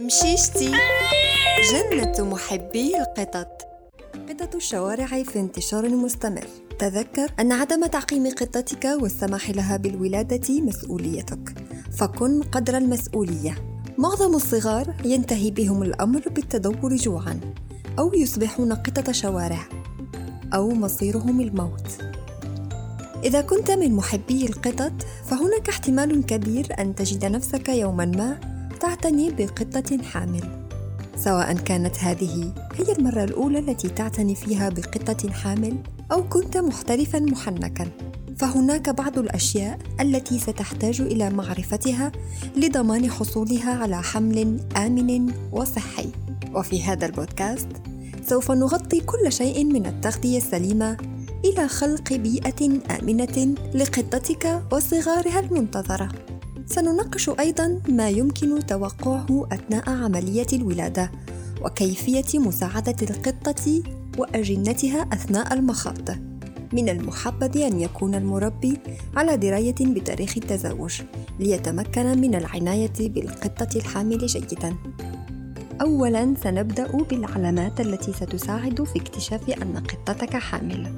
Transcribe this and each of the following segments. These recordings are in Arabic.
مشيشتي. جنة محبي القطط. قطط الشوارع في انتشار مستمر. تذكر أن عدم تعقيم قطتك والسماح لها بالولادة مسؤوليتك. فكن قدر المسؤولية. معظم الصغار ينتهي بهم الأمر بالتدور جوعا أو يصبحون قطط شوارع أو مصيرهم الموت. إذا كنت من محبي القطط فهناك احتمال كبير أن تجد نفسك يوما ما تعتني بقطة حامل سواء كانت هذه هي المرة الأولى التي تعتني فيها بقطة حامل أو كنت محترفا محنكا. فهناك بعض الأشياء التي ستحتاج إلى معرفتها لضمان حصولها على حمل آمن وصحي. وفي هذا البودكاست سوف نغطي كل شيء من التغذية السليمة إلى خلق بيئة آمنة لقطتك وصغارها المنتظرة. سنناقش أيضا ما يمكن توقعه أثناء عملية الولادة وكيفية مساعدة القطة وأجنتها أثناء المخاض. من المحبذ أن يكون المربي على دراية بتاريخ التزاوج ليتمكن من العناية بالقطة الحامل جيدا. أولا سنبدأ بالعلامات التي ستساعد في اكتشاف أن قطتك حامل.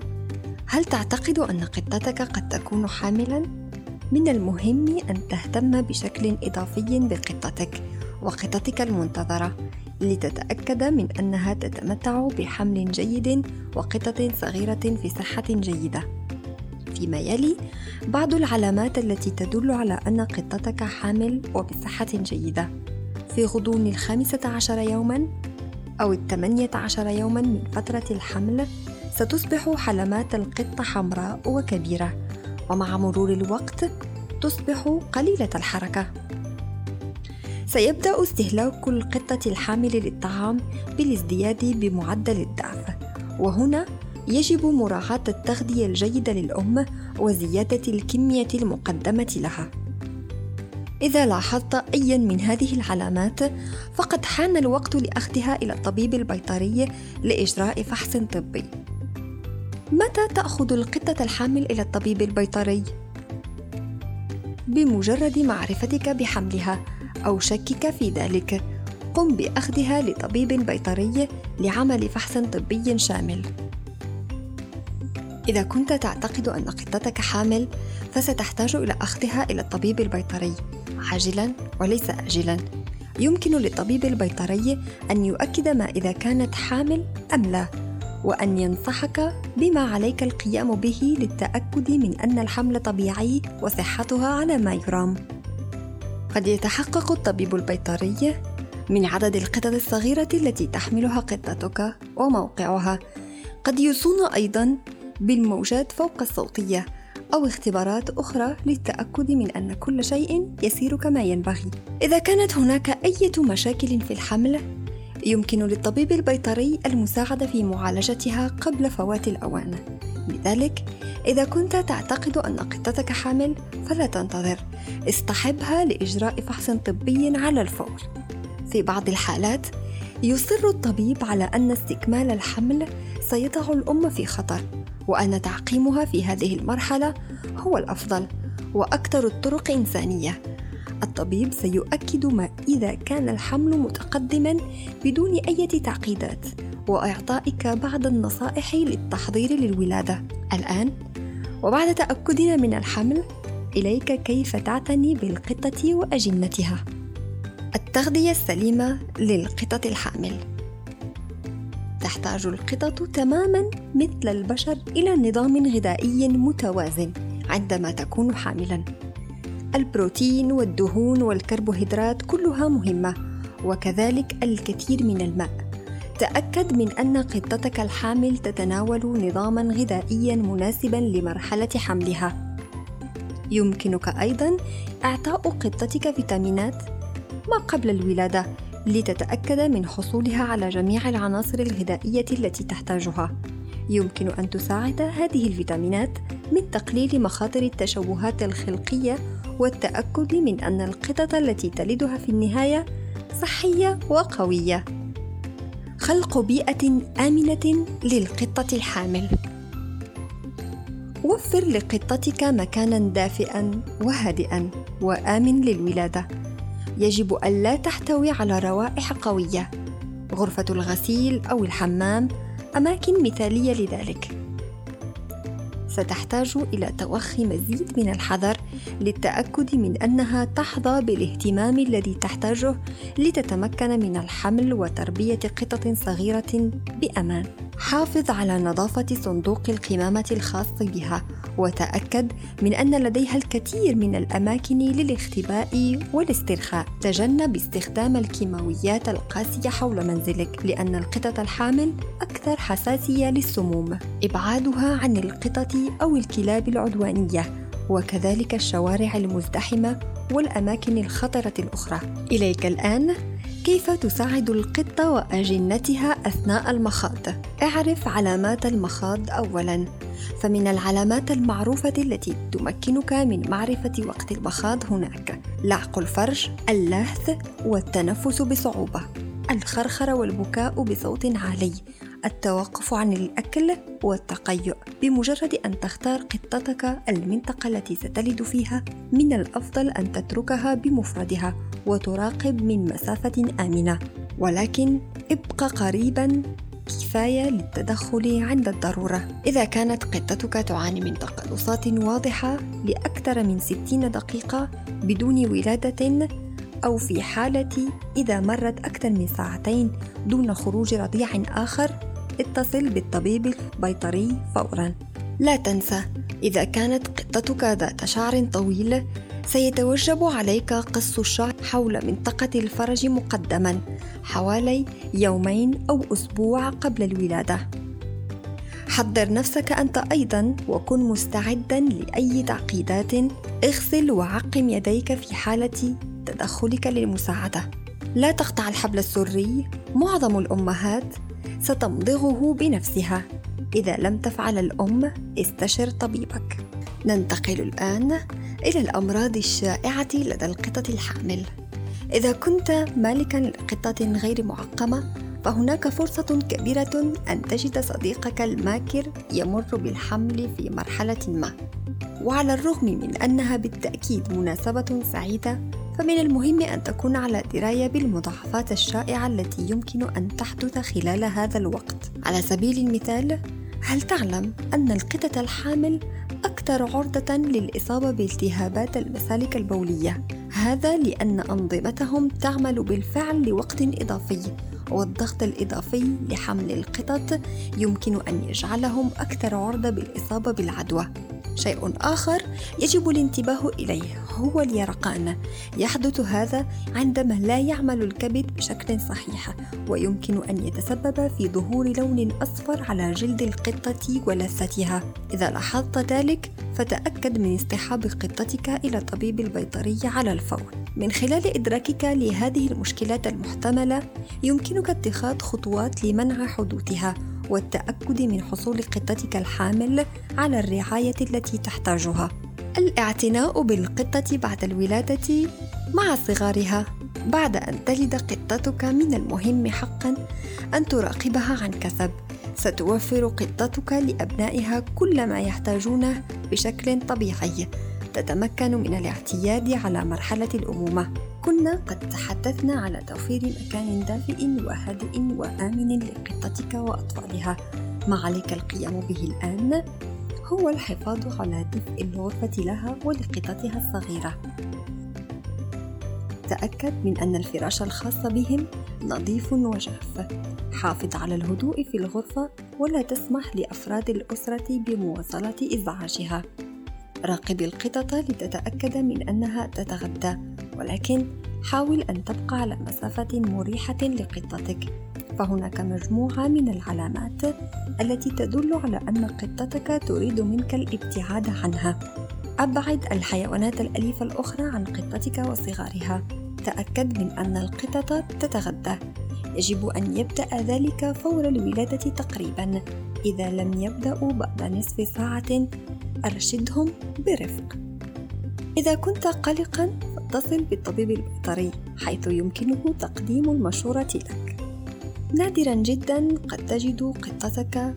هل تعتقد أن قطتك قد تكون حاملا؟ من المهم أن تهتم بشكل إضافي بقطتك وقطتك المنتظرة لتتأكد من أنها تتمتع بحمل جيد وقطط صغيرة في صحة جيدة. فيما يلي بعض العلامات التي تدل على أن قطتك حامل وبصحة جيدة. في غضون الخامسة عشر يوما أو الثمانية عشر يوما من فترة الحمل ستصبح حلمات القطة حمراء وكبيرة ومع مرور الوقت تصبح قليلة الحركة. سيبدأ استهلاك القطة الحامل للطعام بالازدياد بمعدل الضعف وهنا يجب مراعاة التغذية الجيدة للأم وزيادة الكمية المقدمة لها. إذا لاحظت أيا من هذه العلامات فقد حان الوقت لأخذها إلى الطبيب البيطري لإجراء فحص طبي. متى تأخذ القطة الحامل إلى الطبيب البيطري؟ بمجرد معرفتك بحملها أو شكك في ذلك قم بأخذها لطبيب بيطري لعمل فحص طبي شامل. إذا كنت تعتقد أن قطتك حامل فستحتاج إلى أخذها إلى الطبيب البيطري. عاجلا وليس آجلا. يمكن للطبيب البيطري أن يؤكد ما إذا كانت حامل أم لا. وأن ينصحك بما عليك القيام به للتأكد من أن الحمل طبيعي وصحتها على ما يرام. قد يتحقق الطبيب البيطري من عدد القطط الصغيرة التي تحملها قطتك وموقعها. قد يوصون أيضا بالموجات فوق الصوتية أو اختبارات أخرى للتأكد من أن كل شيء يسير كما ينبغي. إذا كانت هناك أي مشاكل في الحمل يمكن للطبيب البيطري المساعدة في معالجتها قبل فوات الأوان. لذلك إذا كنت تعتقد أن قطتك حامل فلا تنتظر. اصطحبها لإجراء فحص طبي على الفور. في بعض الحالات يصر الطبيب على أن استكمال الحمل سيضع الأم في خطر وأن تعقيمها في هذه المرحلة هو الأفضل وأكثر الطرق إنسانية. الطبيب سيؤكد ما إذا كان الحمل متقدما بدون أي تعقيدات وإعطائك بعض النصائح للتحضير للولادة. الآن وبعد تأكدنا من الحمل إليك كيف تعتني بالقطة وأجنتها. التغذية السليمة للقطط الحامل. تحتاج القطط تماما مثل البشر إلى نظام غذائي متوازن عندما تكون حاملاً. البروتين والدهون والكربوهيدرات كلها مهمة وكذلك الكثير من الماء. تأكد من أن قطتك الحامل تتناول نظاما غذائيا مناسبا لمرحلة حملها. يمكنك أيضا إعطاء قطتك فيتامينات ما قبل الولادة لتتأكد من حصولها على جميع العناصر الغذائية التي تحتاجها. يمكن أن تساعد هذه الفيتامينات من تقليل مخاطر التشوهات الخلقية والتأكد من أن القطط التي تلدها في النهاية صحية وقوية. خلق بيئة آمنة للقطة الحامل. وفر لقطتك مكانا دافئا وهادئا وآمن للولادة. يجب ألا تحتوي على روائح قوية غرفة الغسيل أو الحمام أماكن مثالية لذلك ستحتاج إلى توخي مزيد من الحذر للتأكد من أنها تحظى بالاهتمام الذي تحتاجه لتتمكن من الحمل وتربية قطط صغيرة بأمان. حافظ على نظافة صندوق القمامة الخاص بها وتأكد من أن لديها الكثير من الأماكن للاختباء والاسترخاء. تجنب استخدام الكيماويات القاسية حول منزلك لأن القطط الحامل أكثر حساسية للسموم. إبعادها عن القطط أو الكلاب العدوانية وكذلك الشوارع المزدحمة والأماكن الخطرة الأخرى. إليك الآن كيف تساعد القطة وأجنتها أثناء المخاض؟ اعرف علامات المخاض أولاً، فمن العلامات المعروفة التي تمكنك من معرفة وقت المخاض هناك لعق الفرج، اللهث، والتنفس بصعوبة، الخرخرة والبكاء بصوت عالي، التوقف عن الأكل والتقيؤ بمجرد أن تختار قطتك المنطقة التي ستلد فيها من الأفضل أن تتركها بمفردها وتراقب من مسافة آمنة ولكن ابق قريبا كفاية للتدخل عند الضرورة. إذا كانت قطتك تعاني من تقلصات واضحة لأكثر من 60 دقيقة بدون ولادة أو في حالة إذا مرت أكثر من ساعتين دون خروج رضيع آخر اتصل بالطبيب البيطري فورا. لا تنسى إذا كانت قطتك ذات شعر طويل سيتوجب عليك قص الشعر حول منطقة الفرج مقدما حوالي يومين أو أسبوع قبل الولادة. حضر نفسك أنت أيضا وكن مستعدا لأي تعقيدات اغسل وعقم يديك في حالة تدخلك للمساعدة. لا تقطع الحبل السري معظم الأمهات ستمضغه بنفسها. إذا لم تفعل الأم استشر طبيبك. ننتقل الآن إلى الأمراض الشائعة لدى القطط الحامل إذا كنت مالكا لقطة غير معقمة فهناك فرصة كبيرة أن تجد صديقك الماكر يمر بالحمل في مرحلة ما وعلى الرغم من أنها بالتأكيد مناسبة سعيدة فمن المهم أن تكون على دراية بالمضاعفات الشائعة التي يمكن أن تحدث خلال هذا الوقت. على سبيل المثال، هل تعلم أن القطط الحامل أكثر عرضة للإصابة بالتهابات المسالك البولية؟ هذا لأن أنظمتهم تعمل بالفعل لوقت إضافي، والضغط الإضافي لحمل القطط يمكن أن يجعلهم أكثر عرضة بالإصابة بالعدوى. شيء آخر يجب الانتباه إليه هو اليرقان. يحدث هذا عندما لا يعمل الكبد بشكل صحيح ويمكن أن يتسبب في ظهور لون أصفر على جلد القطة ولثتها. إذا لاحظت ذلك فتأكد من اصطحاب قطتك إلى طبيب البيطري على الفور. من خلال إدراكك لهذه المشكلات المحتملة يمكنك اتخاذ خطوات لمنع حدوثها. والتأكد من حصول قطتك الحامل على الرعاية التي تحتاجها. الاعتناء بالقطة بعد الولادة مع صغارها. بعد أن تلد قطتك من المهم حقا أن تراقبها عن كثب. ستوفر قطتك لأبنائها كل ما يحتاجونه بشكل طبيعي. تتمكن من الاعتياد على مرحلة الأمومة. كنا قد تحدثنا على توفير مكان دافئ وهادئ وآمن لقطتك وأطفالها. ما عليك القيام به الآن؟ هو الحفاظ على دفء الغرفة لها ولقطتها الصغيرة. تأكد من أن الفراش الخاص بهم نظيف وجاف حافظ على الهدوء في الغرفة ولا تسمح لأفراد الأسرة بمواصلة إزعاجها. راقب القطط لتتأكد من أنها تتغدى. ولكن حاول أن تبقى على مسافة مريحة لقطتك فهناك مجموعة من العلامات التي تدل على أن قطتك تريد منك الابتعاد عنها. أبعد الحيوانات الأليفة الأخرى عن قطتك وصغارها. تأكد من أن القطط تتغدى يجب أن يبدأ ذلك فور الولادة تقريبا. إذا لم يبدأوا بعد نصف ساعة أرشدهم برفق. إذا كنت قلقا فاتصل بالطبيب البيطري حيث يمكنه تقديم المشورة لك نادرا جدا قد تجد قطتك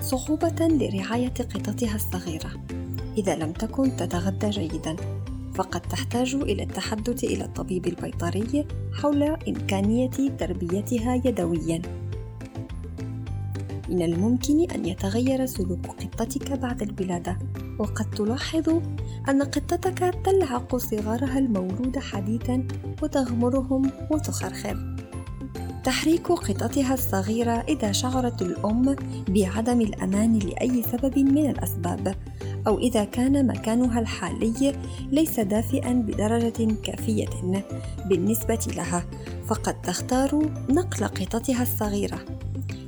صعوبة لرعاية قطتها الصغيرة إذا لم تكن تتغذى جيدا فقد تحتاج إلى التحدث إلى الطبيب البيطري حول إمكانية تربيتها يدوياً. من الممكن أن يتغير سلوك قطتك بعد الولادة، وقد تلاحظ أن قطتك تلعق صغارها المولود حديثاً وتغمرهم وتخرخر. تحريك قطتها الصغيرة إذا شعرت الأم بعدم الأمان لأي سبب من الأسباب أو إذا كان مكانها الحالي ليس دافئا بدرجة كافية بالنسبة لها فقد تختار نقل قطتها الصغيرة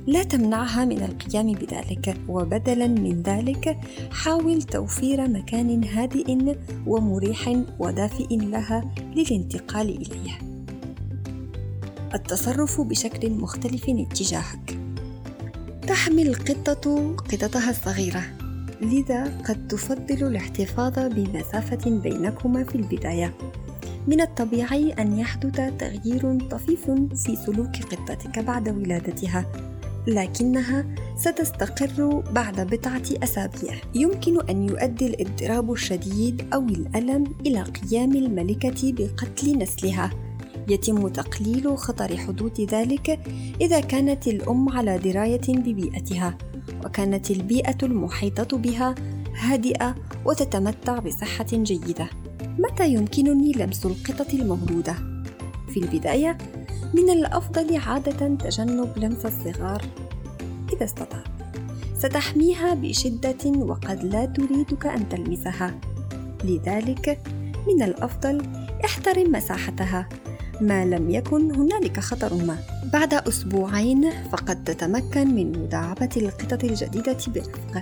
لا تمنعها من القيام بذلك وبدلا من ذلك حاول توفير مكان هادئ ومريح ودافئ لها للانتقال إليه. التصرف بشكل مختلف اتجاهك. تحمل القطه قطتها الصغيرة. لذا قد تفضل الاحتفاظ بمسافة بينكما في البداية. من الطبيعي أن يحدث تغيير طفيف في سلوك قطتك بعد ولادتها. لكنها ستستقر بعد بضعة أسابيع يمكن أن يؤدي الاضطراب الشديد أو الألم إلى قيام الملكة بقتل نسلها يتم تقليل خطر حدوث ذلك إذا كانت الأم على دراية ببيئتها وكانت البيئة المحيطة بها هادئة وتتمتع بصحة جيدة. متى يمكنني لمس القطط المولودة؟ في البداية من الأفضل عادة تجنب لمس الصغار إذا استطعت. ستحميها بشدة وقد لا تريدك أن تلمسها. لذلك من الأفضل احترم مساحتها ما لم يكن هنالك خطر ما بعد أسبوعين فقد تتمكن من مداعبة القطط الجديدة برفق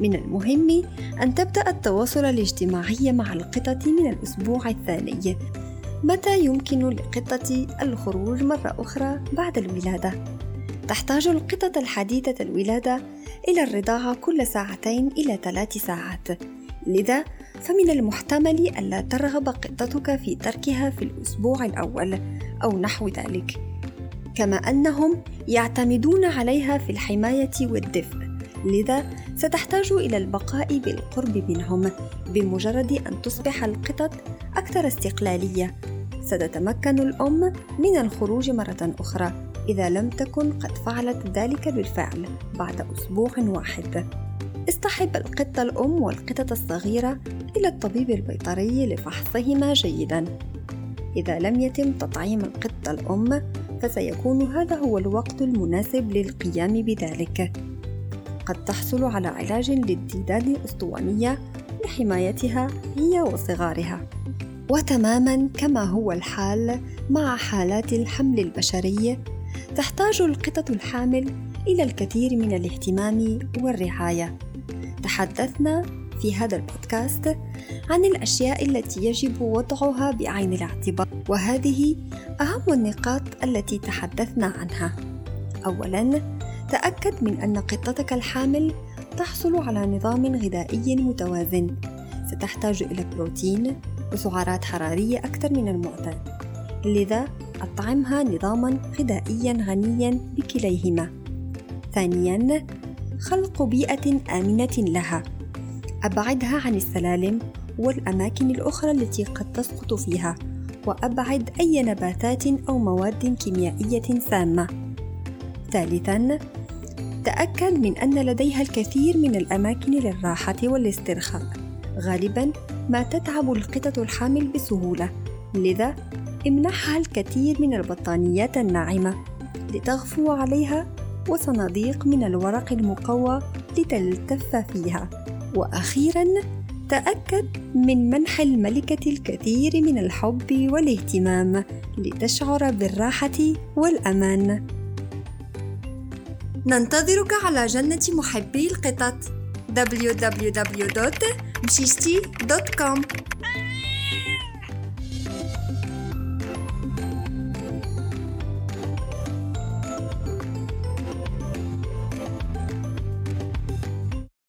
من المهم أن تبدأ التواصل الاجتماعي مع القطط من الأسبوع الثاني متى يمكن للقطة الخروج مرة أخرى بعد الولادة؟ تحتاج القطط الحديثة الولادة إلى الرضاعة كل ساعتين إلى ثلاث ساعات. لذا فمن المحتمل ألا ترغب قطتك في تركها في الأسبوع الأول أو نحو ذلك. كما أنهم يعتمدون عليها في الحماية والدفء. لذا ستحتاج إلى البقاء بالقرب منهم بمجرد أن تصبح القطط أكثر استقلالية. ستتمكن الأم من الخروج مرة أخرى إذا لم تكن قد فعلت ذلك بالفعل بعد أسبوع واحد. اصطحب القطة الأم والقطة الصغيرة إلى الطبيب البيطري لفحصهما جيدا. إذا لم يتم تطعيم القطة الأم فسيكون هذا هو الوقت المناسب للقيام بذلك. قد تحصل على علاج للديدان الأسطوانية لحمايتها هي وصغارها. وتماما كما هو الحال مع حالات الحمل البشري تحتاج القطط الحامل إلى الكثير من الاهتمام والرعاية. تحدثنا في هذا البودكاست عن الأشياء التي يجب وضعها بعين الاعتبار وهذه أهم النقاط التي تحدثنا عنها. أولاً تأكد من أن قطتك الحامل تحصل على نظام غذائي متوازن. ستحتاج إلى بروتين وسعرات حرارية أكثر من المعتاد لذا أطعمها نظاما غذائيا غنيا بكليهما. ثانيا خلق بيئة آمنة لها. أبعدها عن السلالم والأماكن الأخرى التي قد تسقط فيها وأبعد أي نباتات أو مواد كيميائية سامة. ثالثا تأكد من أن لديها الكثير من الأماكن للراحة والاسترخاء. غالبا ما تتعب القطط الحامل بسهولة. لذا امنحها الكثير من البطانيات الناعمة لتغفو عليها وصناديق من الورق المقوى لتلتف فيها. وأخيرا تأكد من منح الملكة الكثير من الحب والاهتمام لتشعر بالراحة والأمان. ننتظرك على جنة محبي القطط www.mshisti.com